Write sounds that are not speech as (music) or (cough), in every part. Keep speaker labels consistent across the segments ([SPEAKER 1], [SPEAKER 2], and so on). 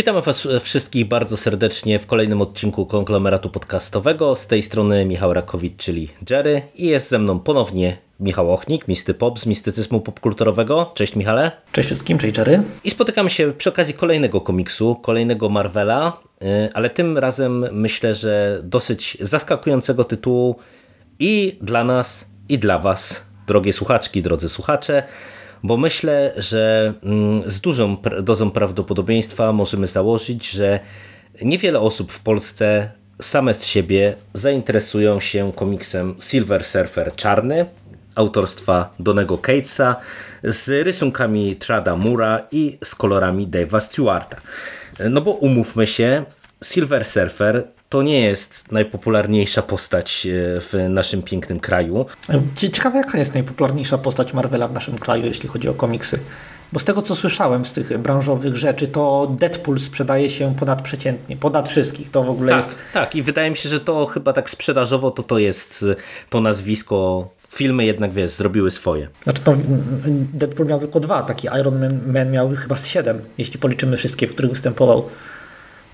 [SPEAKER 1] Witamy Was wszystkich bardzo serdecznie w kolejnym odcinku konglomeratu podcastowego. Z tej strony Michał Rakowicz, czyli Jerry i jest ze mną ponownie Michał Ochnik, Misty Pop z mistycyzmu popkulturowego. Cześć Michale.
[SPEAKER 2] Cześć wszystkim, cześć Jerry.
[SPEAKER 1] I spotykamy się przy okazji kolejnego komiksu, kolejnego Marvela, y, ale tym razem myślę, że dosyć zaskakującego tytułu i dla nas, i dla Was, drogie słuchaczki, drodzy słuchacze, bo myślę, że mm, z dużą dozą prawdopodobieństwa możemy założyć, że niewiele osób w Polsce same z siebie zainteresują się komiksem Silver Surfer Czarny, autorstwa Donego Catesa z rysunkami Trada Mura i z kolorami Dave'a Stewarta. No bo umówmy się, Silver Surfer to nie jest najpopularniejsza postać e, w naszym pięknym kraju.
[SPEAKER 2] Ciekawe, jaka jest najpopularniejsza postać Marvela w naszym kraju, jeśli chodzi o komiksy. Bo z tego, co słyszałem z tych branżowych rzeczy, to Deadpool sprzedaje się ponadprzeciętnie, ponad wszystkich. To w ogóle
[SPEAKER 1] tak,
[SPEAKER 2] jest...
[SPEAKER 1] Tak, i wydaje mi się, że to chyba tak sprzedażowo to to jest e, to nazwisko filmy jednak, wiesz, zrobiły swoje.
[SPEAKER 2] Znaczy to Deadpool miał tylko dwa, taki Iron Man, Man miał chyba z siedem, jeśli policzymy wszystkie, w których występował.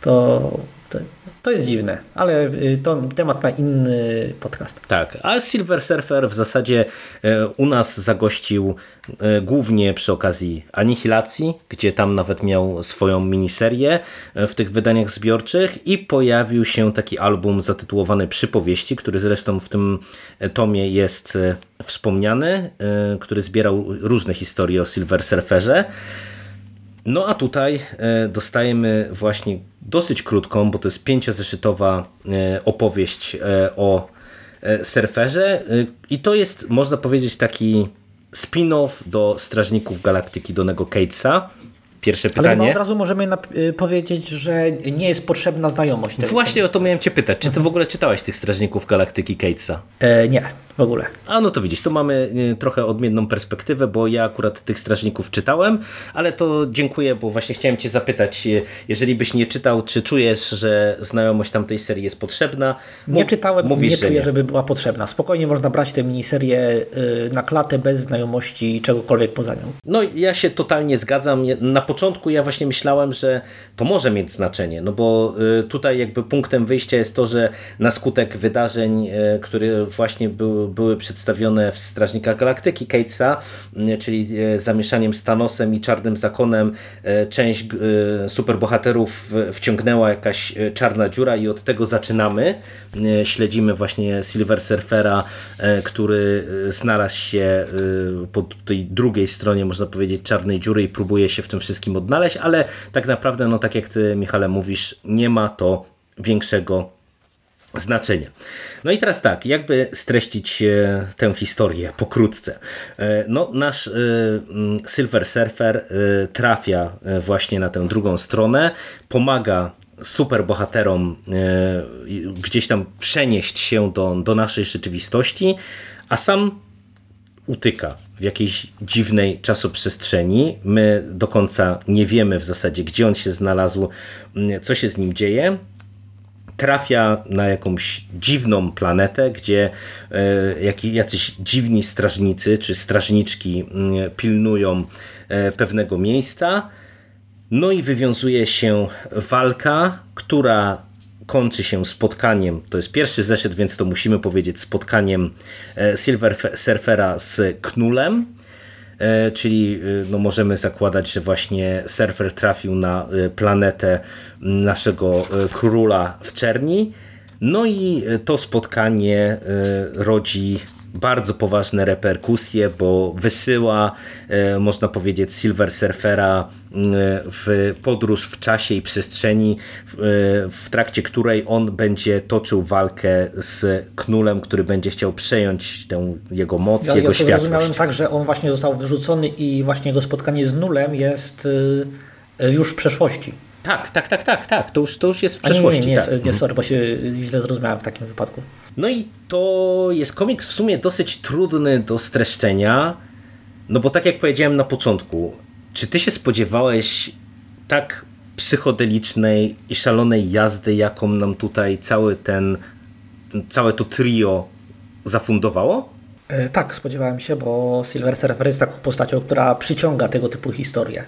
[SPEAKER 2] To, to, to jest dziwne, ale y, to temat na inny podcast.
[SPEAKER 1] Tak, a Silver Surfer w zasadzie e, u nas zagościł e, głównie przy okazji Anihilacji, gdzie tam nawet miał swoją miniserię e, w tych wydaniach zbiorczych i pojawił się taki album zatytułowany Przypowieści, który zresztą w tym tomie jest wspomniany, który zbierał różne historie o Silver Surferze. No a tutaj dostajemy właśnie dosyć krótką, bo to jest pięciozeszytowa e, opowieść e, o e, surferze i to jest, można powiedzieć, taki spin-off do Strażników Galaktyki Donego Catesa. Pierwsze pytanie.
[SPEAKER 2] Ale od razu możemy y, powiedzieć, że nie jest potrzebna znajomość.
[SPEAKER 1] Tego. Właśnie o to miałem cię pytać. Czy ty w ogóle czytałeś tych Strażników Galaktyki Catesa?
[SPEAKER 2] E, nie, w ogóle.
[SPEAKER 1] A no to widzisz, tu mamy y, trochę odmienną perspektywę, bo ja akurat tych Strażników czytałem, ale to dziękuję, bo właśnie chciałem cię zapytać, y, jeżeli byś nie czytał, czy czujesz, że znajomość tamtej serii jest potrzebna?
[SPEAKER 2] nie czytałem, mówisz, nie czuję, nie. żeby była potrzebna. Spokojnie można brać tę miniserię na klatę bez znajomości czegokolwiek poza nią.
[SPEAKER 1] No ja się totalnie zgadzam. Na początku ja właśnie myślałem, że to może mieć znaczenie, no bo y, tutaj jakby punktem wyjścia jest to, że na skutek wydarzeń, y, które właśnie były, były przedstawione w Strażnikach Galaktyki Catesa, y, czyli zamieszaniem z Thanosem i Czarnym Zakonem, część superbohaterów wciągnęła jakaś czarna dziura i od tego zaczynamy. Śledzimy właśnie Silver Surfera, który znalazł się po tej drugiej stronie, można powiedzieć, czarnej dziury i próbuje się w tym wszystkim wszystkim odnaleźć, ale tak naprawdę, no tak jak ty Michale mówisz, nie ma to większego znaczenia. No i teraz tak, jakby streścić e, tę historię pokrótce. E, no, nasz e, mm, Silver Surfer trafia właśnie na tę drugą stronę, pomaga superbohaterom gdzieś tam przenieść się do, do naszej rzeczywistości, a sam utyka w jakiejś dziwnej czasoprzestrzeni. My do końca nie wiemy w zasadzie, gdzie on się znalazł, mm, co się z nim dzieje. Trafia na jakąś dziwną planetę, gdzie e, jacyś dziwni strażnicy czy strażniczki mm, pilnują e, pewnego miejsca. No i wywiązuje się walka, która kończy się spotkaniem, to jest pierwszy zeszyt, więc to musimy powiedzieć spotkaniem e, Silver Surfera z Knulem, e, czyli e, no możemy zakładać, że właśnie Surfer trafił na planetę naszego króla w czerni. No i to spotkanie rodzi bardzo poważne reperkusje, bo wysyła, e, można powiedzieć, Silver Surfera w podróż w czasie i przestrzeni, w, e, w trakcie której on będzie toczył walkę z Knulem, który będzie chciał przejąć tę jego moc,
[SPEAKER 2] ja,
[SPEAKER 1] jego
[SPEAKER 2] ja
[SPEAKER 1] światłość. Ja
[SPEAKER 2] zrozumiałem tak, że on właśnie został wyrzucony i właśnie jego spotkanie z Nulem jest już w przeszłości.
[SPEAKER 1] Tak, tak, tak, tak, tak. To już, to już jest w
[SPEAKER 2] nie,
[SPEAKER 1] przeszłości.
[SPEAKER 2] nie, nie,
[SPEAKER 1] tak.
[SPEAKER 2] nie, sorry, bo się źle zrozumiałem w takim wypadku.
[SPEAKER 1] No i to jest komiks w sumie dosyć trudny do streszczenia, no bo tak jak powiedziałem na początku, czy ty się spodziewałeś tak psychodelicznej i szalonej jazdy, jaką nam tutaj cały ten, całe to trio zafundowało?
[SPEAKER 2] E, Tak, spodziewałem się, bo Silver Surfer jest taką postacią, która przyciąga tego typu historie.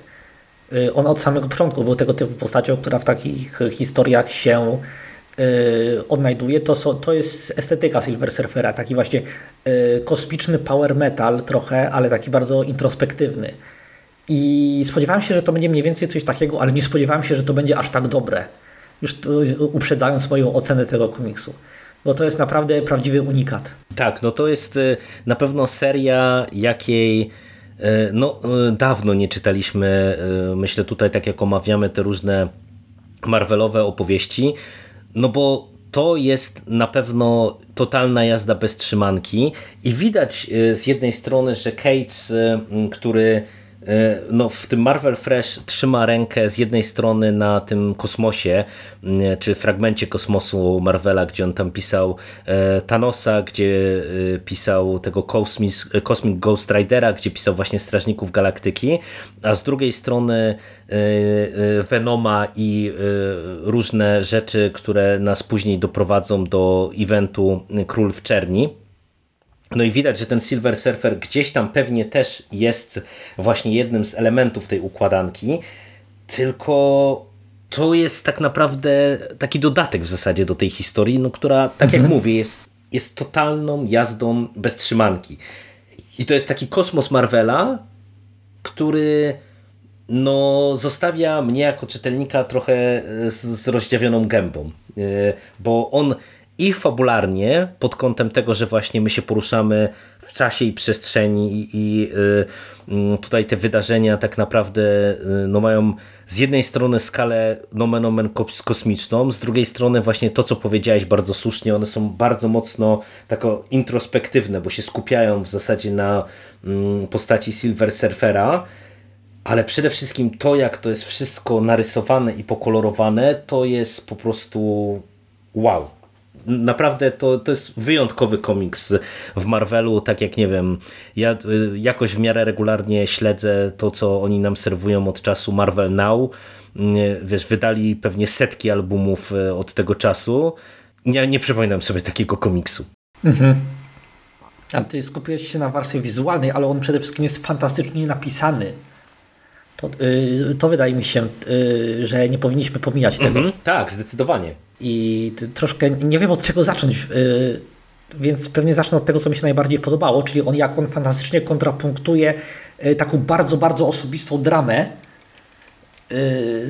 [SPEAKER 2] E, On od samego początku był tego typu postacią, która w takich historiach się e, odnajduje. To, są, to jest estetyka Silver Surfera, taki właśnie e, kosmiczny power metal trochę, ale taki bardzo introspektywny. I spodziewałem się, że to będzie mniej więcej coś takiego, ale nie spodziewałem się, że to będzie aż tak dobre. Już uprzedzając moją ocenę tego komiksu. Bo to jest naprawdę prawdziwy unikat.
[SPEAKER 1] Tak, no to jest y, na pewno seria, jakiej y, no, y, dawno nie czytaliśmy. y, Myślę tutaj, tak jak omawiamy te różne Marvelowe opowieści, no bo to jest na pewno totalna jazda bez trzymanki i widać z jednej strony, że Cates, który no, w tym Marvel Fresh trzyma rękę z jednej strony na tym kosmosie, y, czy fragmencie kosmosu Marvela, gdzie on tam pisał e, Thanosa, gdzie y, pisał tego Cosmic, Cosmic Ghost Ridera, gdzie pisał właśnie Strażników Galaktyki, a z drugiej strony Venoma i różne rzeczy, które nas później doprowadzą do eventu Król w Czerni. No i widać, że ten Silver Surfer gdzieś tam pewnie też jest właśnie jednym z elementów tej układanki, tylko to jest tak naprawdę taki dodatek w zasadzie do tej historii, no, która, tak jak mówię, jest, jest totalną jazdą bez trzymanki. I to jest taki kosmos Marvela, który no, zostawia mnie jako czytelnika trochę z, z rozdziawioną gębą, E, bo on i fabularnie, pod kątem tego, że właśnie my się poruszamy w czasie i przestrzeni i, i y, mm, tutaj te wydarzenia tak naprawdę y, no mają z jednej strony skalę nomen omen kos- kosmiczną, z drugiej strony właśnie to, co powiedziałeś bardzo słusznie, one są bardzo mocno tako introspektywne, bo się skupiają w zasadzie na mm, postaci Silver Surfera, ale przede wszystkim to, jak to jest wszystko narysowane i pokolorowane, to jest po prostu wow. Naprawdę to, to jest wyjątkowy komiks w Marvelu, tak jak nie wiem, ja y, jakoś w miarę regularnie śledzę to, co oni nam serwują od czasu Marvel Now. Y, Wiesz, wydali pewnie setki albumów y, od tego czasu. Nie, nie przypominam sobie takiego komiksu.
[SPEAKER 2] A ty skupiłeś się na warstwie wizualnej, ale on przede wszystkim jest fantastycznie napisany. To, y, to wydaje mi się, y, że nie powinniśmy pomijać tego.
[SPEAKER 1] Mhm, tak, zdecydowanie.
[SPEAKER 2] I troszkę nie wiem od czego zacząć, y, więc pewnie zacznę od tego, co mi się najbardziej podobało, czyli on jak on fantastycznie kontrapunktuje y, taką bardzo, bardzo osobistą dramę y,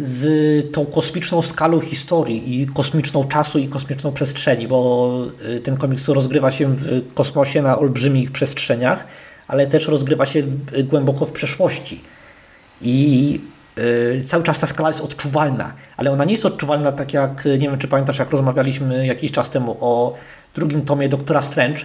[SPEAKER 2] z tą kosmiczną skalą historii i kosmiczną czasu i kosmiczną przestrzeni, bo ten komiks rozgrywa się w kosmosie na olbrzymich przestrzeniach, ale też rozgrywa się głęboko w przeszłości. I cały czas ta skala jest odczuwalna, ale ona nie jest odczuwalna tak jak, nie wiem czy pamiętasz, jak rozmawialiśmy jakiś czas temu o drugim tomie Doktora Strange,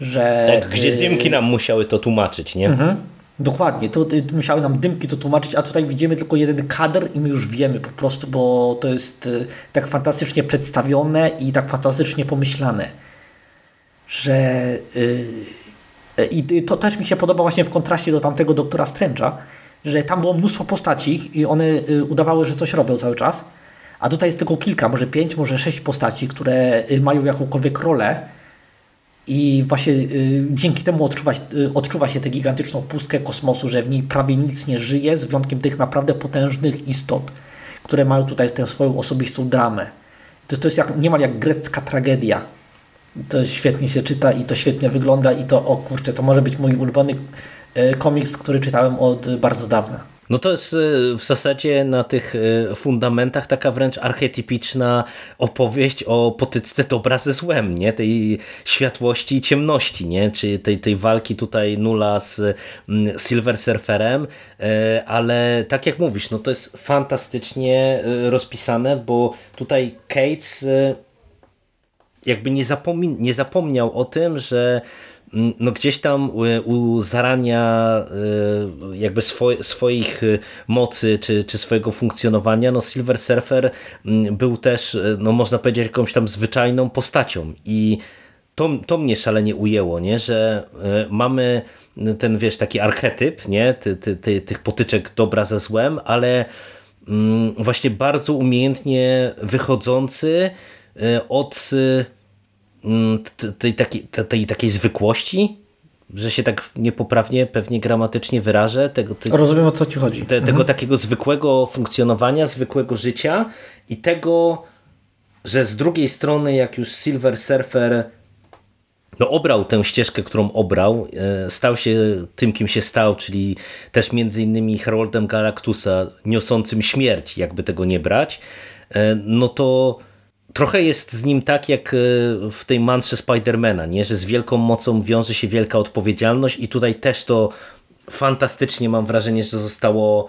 [SPEAKER 2] że...
[SPEAKER 1] Tak, gdzie
[SPEAKER 2] y,
[SPEAKER 1] dymki nam musiały to tłumaczyć, nie?
[SPEAKER 2] Mhm. Dokładnie, to y, musiały nam dymki to tłumaczyć, a tutaj widzimy tylko jeden kadr i my już wiemy po prostu, bo to jest y, tak fantastycznie przedstawione i tak fantastycznie pomyślane, że y, i y, to też mi się podoba właśnie w kontraście do tamtego Doktora Strange'a, że tam było mnóstwo postaci i one y, udawały, że coś robią cały czas, a tutaj jest tylko kilka, może pięć, może sześć postaci, które y, mają jakąkolwiek rolę i właśnie y, dzięki temu odczuwa, odczuwa się tę gigantyczną pustkę kosmosu, że w niej prawie nic nie żyje, z wyjątkiem tych naprawdę potężnych istot, które mają tutaj tę swoją osobistą dramę. To, to jest jak, niemal jak grecka tragedia. To świetnie się czyta i to świetnie wygląda i to, o kurczę, to może być mój ulubiony komiks, który czytałem od bardzo dawna.
[SPEAKER 1] No to jest y, w zasadzie na tych y, fundamentach taka wręcz archetypiczna opowieść o potyczce dobra ze złem, nie? Tej światłości i ciemności, nie? Czy tej, tej walki tutaj Nula z mm, Silver Surferem, ale tak jak mówisz, no to jest fantastycznie rozpisane, bo tutaj Cates jakby nie, zapomin- nie zapomniał o tym, że no gdzieś tam u, zarania jakby swo, swoich mocy czy, czy swojego funkcjonowania, no Silver Surfer mm, był też, no można powiedzieć, jakąś tam zwyczajną postacią i to, to mnie szalenie ujęło, nie? że mamy ten, wiesz, taki archetyp, nie? Ty, ty, ty, tych potyczek dobra ze złem, ale mm, właśnie bardzo umiejętnie wychodzący od mm, tej, takiej, tej takiej zwykłości, że się tak niepoprawnie pewnie gramatycznie wyrażę. Tego,
[SPEAKER 2] te, Rozumiem o co ci chodzi.
[SPEAKER 1] Te, mhm. Tego takiego zwykłego funkcjonowania, zwykłego życia i tego, że z drugiej strony jak już Silver Surfer no, obrał tę ścieżkę, którą obrał, e, stał się tym, kim się stał, czyli też między innymi Haroldem Galactusa, niosącym śmierć, jakby tego nie brać, e, no to trochę jest z nim tak, jak e, w tej mantrze Spidermana, nie? że z wielką mocą wiąże się wielka odpowiedzialność i tutaj też to fantastycznie mam wrażenie, że zostało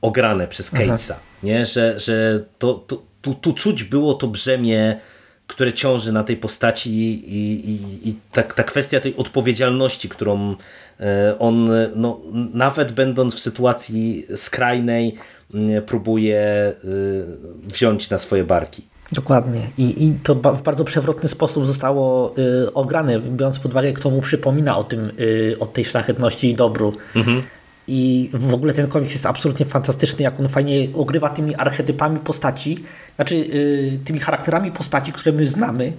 [SPEAKER 1] ograne przez Catesa, nie? że, że to, to, tu, tu czuć było to brzemię które ciąży na tej postaci i, i, i ta, ta kwestia tej odpowiedzialności, którą e, on, no, nawet będąc w sytuacji skrajnej, próbuje e, wziąć na swoje barki.
[SPEAKER 2] Dokładnie. I, I to w bardzo przewrotny sposób zostało y, ograne, biorąc pod uwagę, kto mu przypomina o tym, y, o tej szlachetności i dobru. Mhm. I w ogóle ten komiks jest absolutnie fantastyczny, jak on fajnie ogrywa tymi archetypami postaci, znaczy yy, tymi charakterami postaci, które my znamy,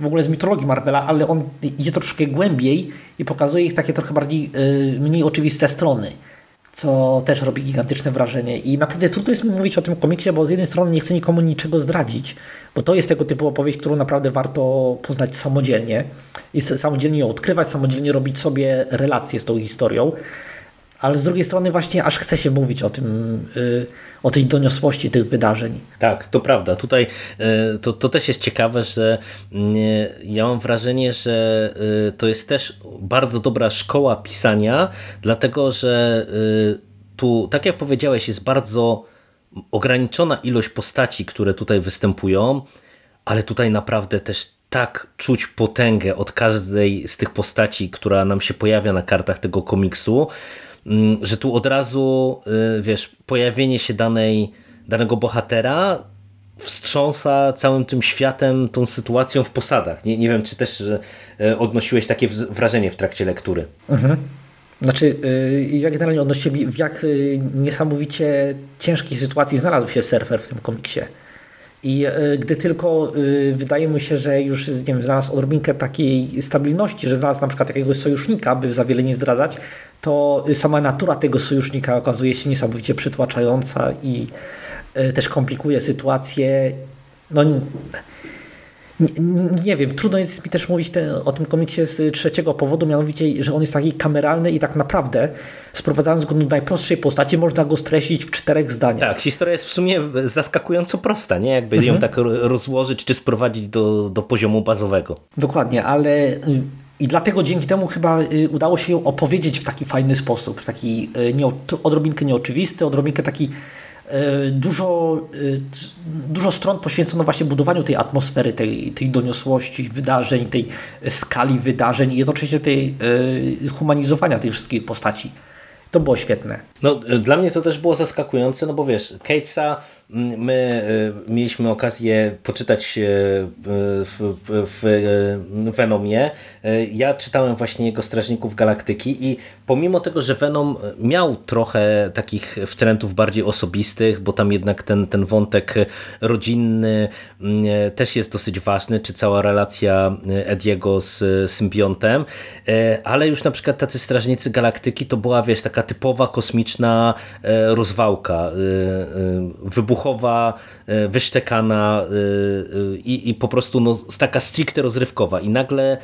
[SPEAKER 2] w ogóle z mitologii Marvela, ale on idzie troszkę głębiej i pokazuje ich takie trochę bardziej, yy, mniej oczywiste strony, co też robi gigantyczne wrażenie. I naprawdę trudno jest mi mówić o tym komiksie, bo z jednej strony nie chcę nikomu niczego zdradzić, bo to jest tego typu opowieść, którą naprawdę warto poznać samodzielnie i samodzielnie ją odkrywać, samodzielnie robić sobie relacje z tą historią ale z drugiej strony właśnie aż chce się mówić o tym, y, o tej doniosłości tych wydarzeń.
[SPEAKER 1] Tak, to prawda. Tutaj y, to, to też jest ciekawe, że ja mam wrażenie, że y, to jest też bardzo dobra szkoła pisania, dlatego że tu, tak jak powiedziałeś, jest bardzo ograniczona ilość postaci, które tutaj występują, ale tutaj naprawdę też tak czuć potęgę od każdej z tych postaci, która nam się pojawia na kartach tego komiksu, Mm, że tu od razu, y, wiesz, pojawienie się danej, danego bohatera wstrząsa całym tym światem, tą sytuacją w posadach. Nie, nie wiem, czy też y, odnosiłeś takie wrażenie w trakcie lektury.
[SPEAKER 2] Mhm. Znaczy, y, ja generalnie odnosiłem, w jak niesamowicie ciężkiej sytuacji znalazł się surfer w tym komiksie. I gdy tylko wydaje mu się, że już nie wiem, znalazł odrobinkę takiej stabilności, że znalazł na przykład jakiegoś sojusznika, by za wiele nie zdradzać, to sama natura tego sojusznika okazuje się niesamowicie przytłaczająca i e, też komplikuje sytuację. No, nie, nie, wiem, trudno jest mi też mówić te, o tym komiksie z trzeciego powodu, mianowicie, że on jest taki kameralny i tak naprawdę, sprowadzając go do najprostszej postaci, można go streścić w czterech zdaniach.
[SPEAKER 1] Tak, historia jest w sumie zaskakująco prosta, nie? Jakby mhm. ją tak rozłożyć czy sprowadzić do, do poziomu bazowego.
[SPEAKER 2] Dokładnie, ale y, i dlatego dzięki temu chyba y, udało się ją opowiedzieć w taki fajny sposób, w taki y, nie, odrobinkę nieoczywisty, odrobinkę taki dużo, dużo stron poświęcono właśnie budowaniu tej atmosfery, tej, tej doniosłości wydarzeń, tej skali wydarzeń i jednocześnie tej humanizowania tej wszystkich postaci. To było świetne.
[SPEAKER 1] No, dla mnie to też było zaskakujące, no bo wiesz, Catesa My e, mieliśmy okazję poczytać e, w, w, w Venomie. E, ja czytałem właśnie jego Strażników Galaktyki i pomimo tego, że Venom miał trochę takich wtrętów bardziej osobistych, bo tam jednak ten, ten wątek rodzinny też jest dosyć ważny, czy cała relacja Ediego z symbiontem, ale już na przykład tacy Strażnicy Galaktyki to była, wiesz, taka typowa kosmiczna rozwałka, wybuch wybuchowa, e, wyszczekana e, e, i, i po prostu no, taka stricte rozrywkowa i nagle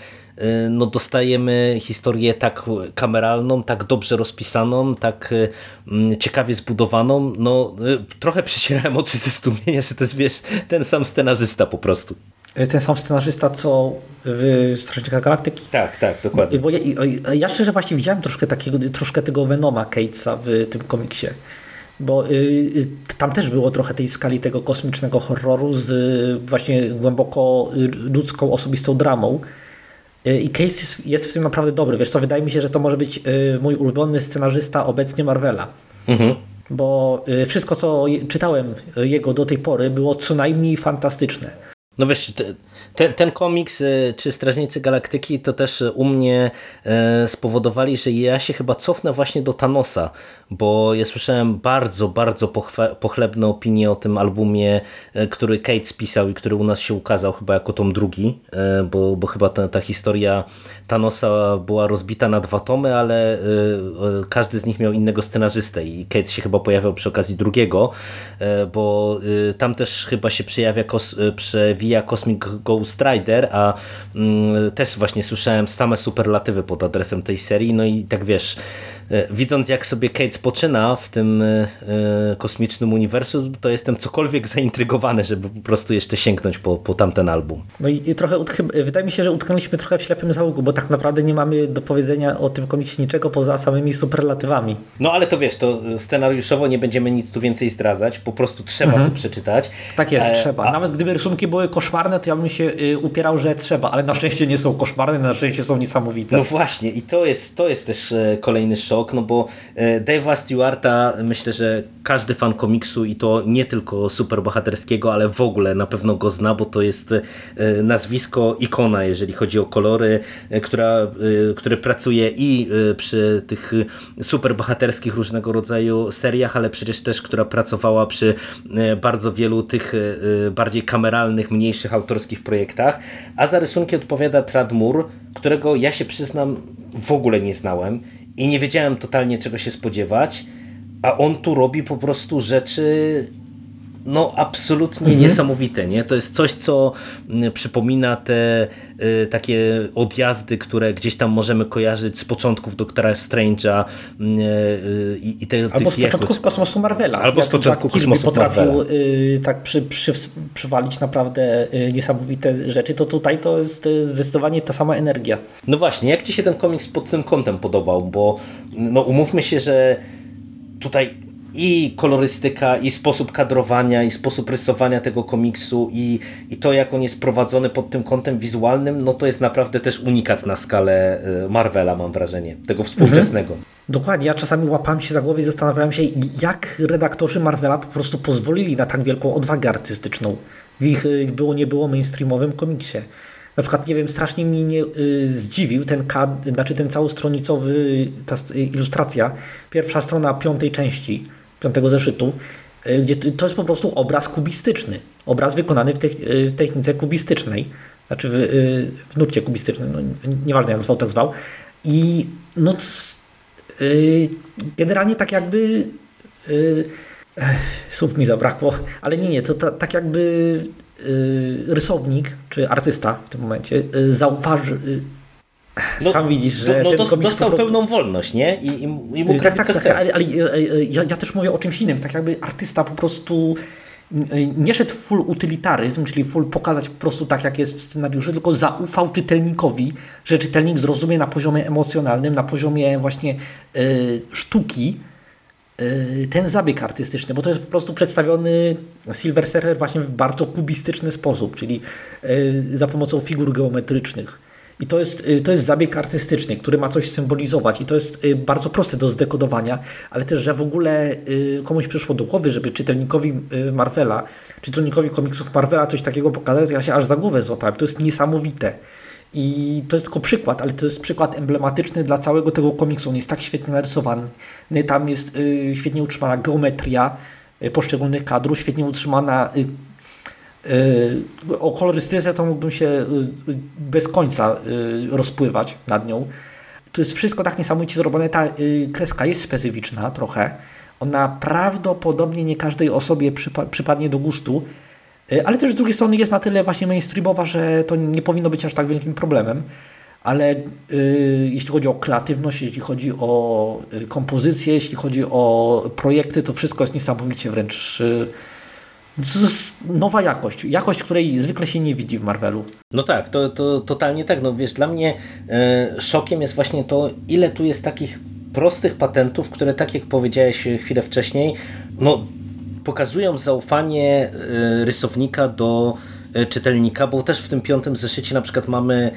[SPEAKER 1] no, dostajemy historię tak kameralną, tak dobrze rozpisaną, tak ciekawie zbudowaną, no trochę przecierałem oczy ze stumienia, że to jest wiesz, ten sam scenarzysta po prostu.
[SPEAKER 2] Ten sam scenarzysta, co w Strażnikach Galaktyki.
[SPEAKER 1] Tak, tak, dokładnie.
[SPEAKER 2] Bo ja, ja szczerze właśnie widziałem troszkę, takiego, troszkę tego Venoma Catesa w tym komiksie bo y, y, tam też było trochę tej skali tego kosmicznego horroru z y, właśnie głęboko ludzką, osobistą dramą. I Case jest, jest w tym naprawdę dobry. Wiesz co, wydaje mi się, że to może być mój ulubiony scenarzysta obecnie Marvela. Mhm. Bo wszystko, co czytałem jego do tej pory, było co najmniej fantastyczne.
[SPEAKER 1] No wiesz, ten, ten komiks y, czy Strażnicy Galaktyki to też u mnie e, spowodowali, że ja się chyba cofnę właśnie do Thanosa, bo ja słyszałem bardzo, bardzo pochlebne opinie o tym albumie, e, który Kate spisał i który u nas się ukazał chyba jako tom drugi, e, bo, bo chyba ta, ta historia Thanosa była rozbita na dwa tomy, ale każdy z nich miał innego scenarzystę i Kate się chyba pojawiał przy okazji drugiego, bo tam też chyba się przejawia, przewija Cosmic Ghost Rider, a mm, też właśnie słyszałem same superlatywy pod adresem tej serii, no i tak wiesz, widząc jak sobie Kate spoczyna w tym e, e, kosmicznym uniwersum, to jestem cokolwiek (laughs) zaintrygowany, żeby po prostu jeszcze sięgnąć po, po tamten album.
[SPEAKER 2] No i trochę, wydaje mi się, że utknęliśmy trochę w ślepym załuku, bo tak naprawdę nie mamy do powiedzenia o tym komiksie niczego poza samymi superlatywami.
[SPEAKER 1] No ale to wiesz, to scenariuszowo nie będziemy nic tu więcej zdradzać, po prostu trzeba mhm. to przeczytać.
[SPEAKER 2] Tak jest, e, trzeba. A... Nawet gdyby rysunki były koszmarne, to ja bym się y, upierał, że trzeba, ale na szczęście nie są koszmarne, na szczęście są niesamowite.
[SPEAKER 1] No właśnie i to jest, to jest też kolejny szok, szok, no bo e, Dave'a Stewarta myślę, że każdy fan komiksu i to nie tylko superbohaterskiego, ale w ogóle na pewno go zna, bo to jest e, nazwisko ikona, jeżeli chodzi o kolory, e, która, który pracuje i przy tych superbohaterskich różnego rodzaju seriach, ale przecież też, która pracowała przy bardzo wielu tych bardziej kameralnych, mniejszych autorskich projektach, a za rysunki odpowiada Trad Moore, którego ja się przyznam w ogóle nie znałem i nie wiedziałem totalnie czego się spodziewać, a on tu robi po prostu rzeczy no absolutnie mhm. niesamowite, nie? To jest coś, co mm, przypomina te y, takie odjazdy, które gdzieś tam możemy kojarzyć z początków Doktora Strange'a y, y, i te,
[SPEAKER 2] Albo z początków kosmosu Marvela.
[SPEAKER 1] Albo z początku kosmosu
[SPEAKER 2] potrafił Marvela. Y, tak przy, przy, przywalić naprawdę y, niesamowite rzeczy, to tutaj to jest y, zdecydowanie ta sama energia.
[SPEAKER 1] No właśnie, jak Ci się ten komiks pod tym kątem podobał? Bo no umówmy się, że tutaj i kolorystyka, i sposób kadrowania, i sposób rysowania tego komiksu, i, i to, jak on jest prowadzony pod tym kątem wizualnym, no to jest naprawdę też unikat na skalę y, Marvela, mam wrażenie, tego współczesnego. Mhm.
[SPEAKER 2] Dokładnie, ja czasami łapałem się za głowę i zastanawiałem się, jak redaktorzy Marvela po prostu pozwolili na tak wielką odwagę artystyczną w ich y, było nie było mainstreamowym komiksie. Na przykład, nie wiem, strasznie mnie nie, y, zdziwił ten kad, znaczy ten całostronicowy, ta ilustracja, pierwsza strona piątej części, piątego zeszytu, y, gdzie to jest po prostu obraz kubistyczny. Obraz wykonany w, y, technice kubistycznej, znaczy w, y, w nurcie kubistycznym, no, nieważne jak zwał, tak zwał. I no, generalnie tak jakby słów mi zabrakło, ale nie, nie, to ta, tak jakby rysownik, czy artysta w tym momencie zauważy, no, Sam widzisz, że
[SPEAKER 1] no, dostał pełną wolność, nie? I, i, i mógł
[SPEAKER 2] tak, tak, tak, ale, ale e, e, ja, ja, też mówię o czymś innym. Tak jakby artysta po prostu e, nie szedł full utylitaryzm, czyli full pokazać po prostu tak, jak jest w scenariuszu, tylko zaufał czytelnikowi, że czytelnik zrozumie na poziomie emocjonalnym, na poziomie właśnie y, sztuki, ten zabieg artystyczny, bo to jest po prostu przedstawiony Silver Surfer właśnie w bardzo kubistyczny sposób, czyli za pomocą figur geometrycznych. I to jest, y, to jest zabieg artystyczny, który ma coś symbolizować i to jest y, bardzo proste do zdekodowania, ale też, że w ogóle y, komuś przyszło do głowy, żeby czytelnikowi Marvela, czytelnikowi komiksów Marvela coś takiego pokazać, ja się aż za głowę złapałem. To jest niesamowite. I to jest tylko przykład, ale to jest przykład emblematyczny dla całego tego komiksu. On jest tak świetnie narysowany, tam jest świetnie utrzymana geometria poszczególnych kadrów, świetnie utrzymana o kolorystyce to mógłbym się y, y, bez końca y, rozpływać nad nią. To jest wszystko tak niesamowicie zrobione. Ta kreska jest specyficzna trochę. Ona prawdopodobnie nie każdej osobie przypa przypadnie do gustu, ale też z drugiej strony jest na tyle właśnie mainstreamowa, że to nie powinno być aż tak wielkim problemem. Ale jeśli chodzi o kreatywność, jeśli chodzi o kompozycję, jeśli chodzi o projekty, to wszystko jest niesamowicie wręcz nowa jakość. Jakość, której zwykle się nie widzi w Marvelu.
[SPEAKER 1] No tak, to, to totalnie tak. No wiesz, dla mnie e, szokiem jest właśnie to, ile tu jest takich prostych patentów, które tak jak powiedziałeś chwilę wcześniej, no pokazują zaufanie e, rysownika do e, czytelnika, bo też w tym piątym zeszycie na przykład mamy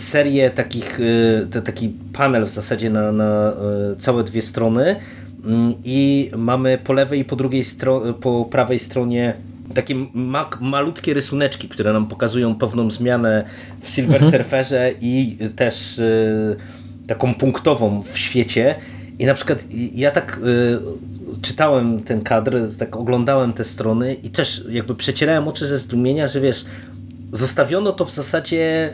[SPEAKER 1] serię takich, y, te, taki panel w zasadzie na, na y, całe dwie strony mm, i mamy po lewej i po drugiej stronie, po prawej stronie takie ma malutkie rysuneczki, które nam pokazują pewną zmianę w Silver mhm. Surferze i też y, taką punktową w świecie. I na przykład ja tak y, czytałem ten kadr, tak oglądałem te strony i też jakby przecierałem oczy ze zdumienia, że wiesz, zostawiono to w zasadzie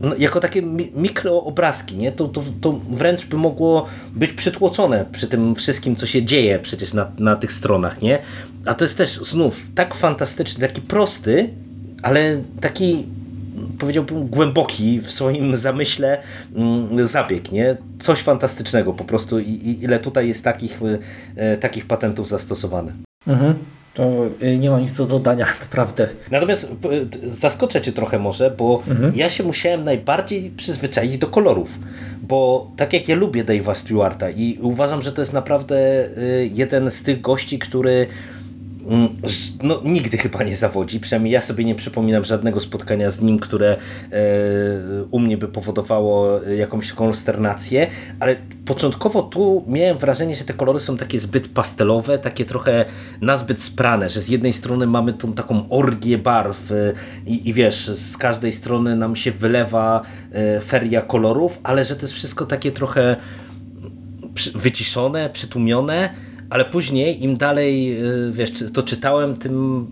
[SPEAKER 1] no, jako takie mi mikroobrazki, nie? To, to, to wręcz by mogło być przytłoczone przy tym wszystkim, co się dzieje przecież na, na tych stronach, nie? A to jest też znów tak fantastyczny, taki prosty, ale taki powiedziałbym głęboki w swoim zamyśle mm, zabieg, nie? Coś fantastycznego po prostu i, i ile tutaj jest takich, e, takich patentów zastosowane.
[SPEAKER 2] Mhm. To y, nie mam nic do dodania, (laughs) naprawdę.
[SPEAKER 1] Natomiast zaskoczę Cię trochę może, bo mhm. ja się musiałem najbardziej przyzwyczaić do kolorów. Bo tak jak ja lubię Dave'a Stewarta i uważam, że to jest naprawdę y, jeden z tych gości, który no, nigdy chyba nie zawodzi, przynajmniej ja sobie nie przypominam żadnego spotkania z nim, które e, u mnie by powodowało jakąś konsternację, ale początkowo tu miałem wrażenie, że te kolory są takie zbyt pastelowe, takie trochę nazbyt sprane, że z jednej strony mamy tą taką orgię barw e, i, i wiesz, z każdej strony nam się wylewa e, feria kolorów, ale że to jest wszystko takie trochę wyciszone, przytłumione, ale później im dalej, y, wiesz, to czytałem, tym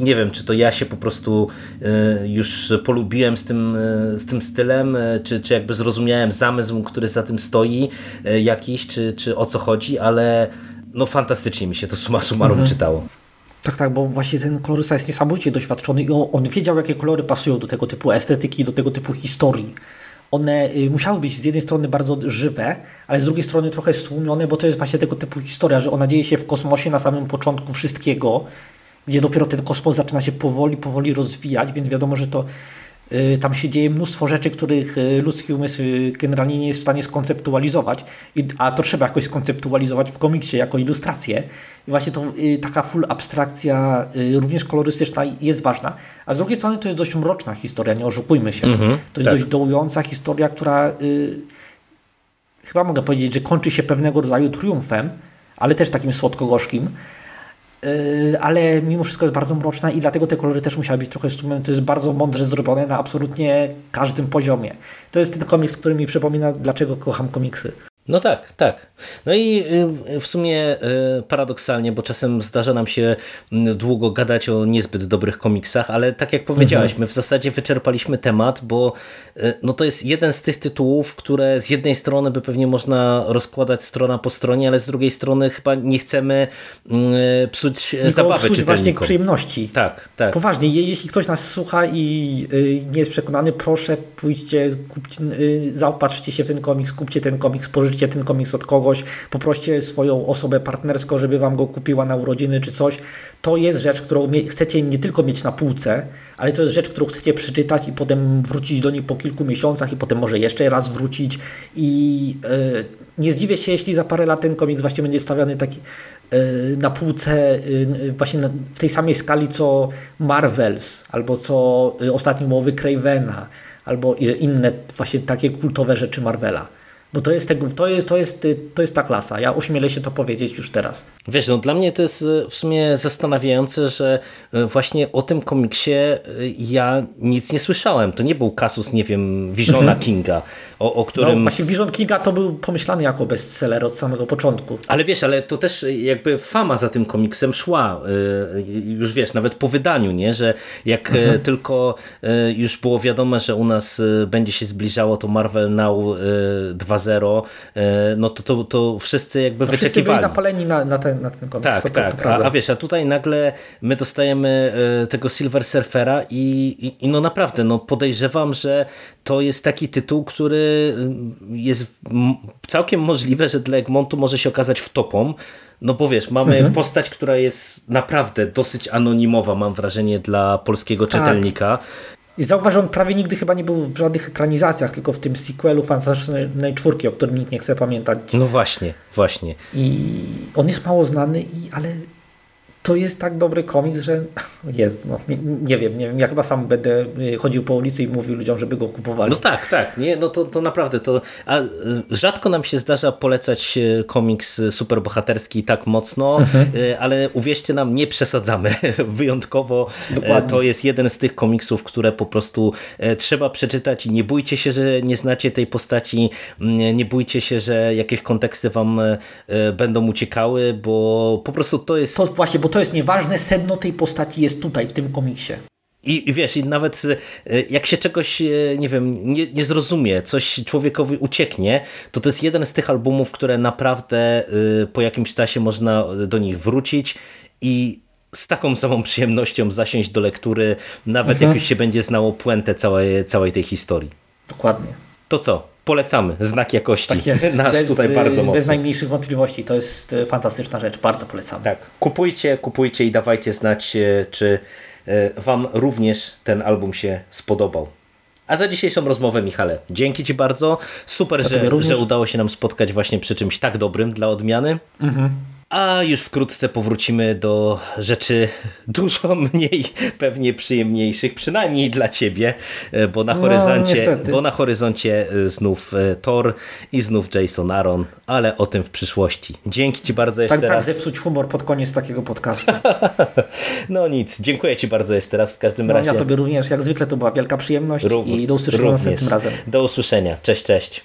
[SPEAKER 1] nie wiem, czy to ja się po prostu y, już polubiłem z tym, y, z tym stylem, czy, czy jakby zrozumiałem zamysł, który za tym stoi jakiś, czy, czy o co chodzi, ale no fantastycznie mi się to suma summarum mhm. czytało.
[SPEAKER 2] Tak, tak, bo właśnie ten kolorysta jest niesamowicie doświadczony i on, on wiedział, jakie kolory pasują do tego typu estetyki, do tego typu historii one y, musiały być z jednej strony bardzo żywe, ale z drugiej strony trochę stłumione, bo to jest właśnie tego typu historia, że ona dzieje się w kosmosie na samym początku wszystkiego, gdzie dopiero ten kosmos zaczyna się powoli, powoli rozwijać, więc wiadomo, że to tam się dzieje mnóstwo rzeczy, których y, ludzki umysł y, generalnie nie jest w stanie skonceptualizować, a to trzeba jakoś skonceptualizować w komiksie jako ilustrację. I właśnie to taka full abstrakcja, również kolorystyczna jest ważna. A z drugiej strony to jest dość mroczna historia, nie oszukujmy się. -hmm, to jest tak. dość dołująca historia, która chyba mogę powiedzieć, że kończy się pewnego rodzaju triumfem, ale też takim słodko-gorzkim. Yy, ale mimo wszystko jest bardzo mroczna i dlatego te kolory też musiały być trochę strumione. To jest bardzo mądrze zrobione na absolutnie każdym poziomie. To jest ten komiks, który mi przypomina, dlaczego kocham komiksy.
[SPEAKER 1] No tak, tak. No i y, w sumie y, paradoksalnie, bo czasem zdarza nam się mm, długo gadać o niezbyt dobrych komiksach, ale tak jak powiedziałeś, mhm. my w zasadzie wyczerpaliśmy temat, bo y, no to jest jeden z tych tytułów, które z jednej strony by pewnie można rozkładać strona po stronie, ale z drugiej strony chyba nie chcemy mm, psuć Nikogo zabawy psuć
[SPEAKER 2] właśnie przyjemności.
[SPEAKER 1] Tak, tak.
[SPEAKER 2] Poważnie, jeśli ktoś nas słucha i nie jest przekonany, proszę pójdźcie, kupcie, zaopatrzcie się w ten komiks, kupcie ten komiks, pożyczcie kupicie ten komiks od kogoś, poproście swoją osobę partnerską, żeby wam go kupiła na urodziny czy coś. To jest rzecz, którą chcecie nie tylko mieć na półce, ale to jest rzecz, którą chcecie przeczytać i potem wrócić do niej po kilku miesiącach i potem może jeszcze raz wrócić i yy, nie zdziwię się, jeśli za parę lat ten komiks właśnie będzie stawiany taki yy, na półce yy, właśnie w tej samej skali co Marvels albo co Ostatni Mowy Cravena albo inne właśnie takie kultowe rzeczy Marvela. Bo to jest, to, jest, to, jest, to jest ta klasa. Ja uśmielę się to powiedzieć już teraz.
[SPEAKER 1] Wiesz, no dla mnie to jest e, w sumie zastanawiające, że e, właśnie o tym komiksie e, ja nic nie słyszałem. To nie był kasus, nie wiem, Visiona mhm. Kinga, o, o którym... No
[SPEAKER 2] właśnie Vision Kinga to był pomyślany jako bestseller od samego początku.
[SPEAKER 1] Ale wiesz, ale to też jakby fama za tym komiksem szła. Już wiesz, nawet po wydaniu, nie? Że jak mhm. tylko już było wiadomo, że u nas będzie się zbliżało to Marvel Now 2 2-0, e, no to, to, to wszyscy jakby no wyczekiwali. Wszyscy byli
[SPEAKER 2] napaleni na, na, ten, na ten komiks.
[SPEAKER 1] Tak, tak. A, a, wiesz, a tutaj nagle my dostajemy e, tego Silver Surfera i, i, i no naprawdę, no podejrzewam, że to jest taki tytuł, który jest całkiem możliwe, że dla Egmontu może się okazać wtopą, no bo wiesz, mamy mhm. postać, która jest naprawdę dosyć anonimowa, mam wrażenie, dla polskiego tak. czytelnika.
[SPEAKER 2] I zauważ, że on prawie nigdy chyba nie był w żadnych ekranizacjach, tylko w tym sequelu Fantastycznej Czwórki, o którym nikt nie chce pamiętać.
[SPEAKER 1] No właśnie, właśnie.
[SPEAKER 2] I on jest mało znany, i, ale to jest tak dobry komiks, że (laughs) jest, no, nie, nie wiem, nie wiem, ja chyba sam będę y, chodził po ulicy i mówił ludziom, żeby go kupowali.
[SPEAKER 1] No tak, tak, nie, no to, to naprawdę to, a y, rzadko nam się zdarza polecać y, komiks superbohaterski tak mocno, y, ale uwierzcie nam, nie przesadzamy. (laughs) Wyjątkowo e,
[SPEAKER 2] Dokładnie.
[SPEAKER 1] to jest jeden z tych komiksów, które po prostu e, trzeba przeczytać i nie bójcie się, że nie znacie tej postaci, nie bójcie się, że jakieś konteksty wam e, będą uciekały, bo po prostu to jest
[SPEAKER 2] To właśnie, bo to jest nieważne, sedno tej postaci jest tutaj, w tym komiksie.
[SPEAKER 1] I, I wiesz, i nawet e, jak się czegoś, e, nie wiem, nie, nie zrozumie, coś człowiekowi ucieknie, to to jest jeden z tych albumów, które naprawdę e, po jakimś czasie można do nich wrócić i z taką samą przyjemnością zasiąść do lektury, nawet jak już się będzie znało puentę całej, całej tej historii.
[SPEAKER 2] Dokładnie.
[SPEAKER 1] To co? Polecamy. Znak jakości.
[SPEAKER 2] Tak jest.
[SPEAKER 1] Nasz
[SPEAKER 2] bez,
[SPEAKER 1] tutaj bardzo
[SPEAKER 2] y,
[SPEAKER 1] mocno.
[SPEAKER 2] Bez najmniejszych wątpliwości. To jest y, fantastyczna rzecz. Bardzo polecam.
[SPEAKER 1] Tak, kupujcie, kupujcie i dawajcie znać, e, czy Wam również ten album się spodobał. A za dzisiejszą rozmowę, Michale, dzięki Ci bardzo. Super, że, że udało się nam spotkać właśnie przy czymś tak dobrym dla odmiany.
[SPEAKER 2] Mhm.
[SPEAKER 1] A już wkrótce powrócimy do rzeczy dużo (laughs) mniej pewnie przyjemniejszych, przynajmniej dla Ciebie, e, bo na
[SPEAKER 2] No,
[SPEAKER 1] horyzoncie,
[SPEAKER 2] niestety.
[SPEAKER 1] bo na horyzoncie znów e, Thor i znów Jason Aaron, ale o tym w przyszłości. Dzięki Ci bardzo jeszcze
[SPEAKER 2] Tak, tak
[SPEAKER 1] raz.
[SPEAKER 2] zepsuć humor pod koniec takiego podcastu. (laughs)
[SPEAKER 1] No nic, dziękuję Ci bardzo jeszcze raz w każdym
[SPEAKER 2] No,
[SPEAKER 1] razie.
[SPEAKER 2] ja tobie również, jak zwykle to była wielka przyjemność i do usłyszenia
[SPEAKER 1] również.
[SPEAKER 2] następnym razem.
[SPEAKER 1] Do usłyszenia. Cześć, cześć.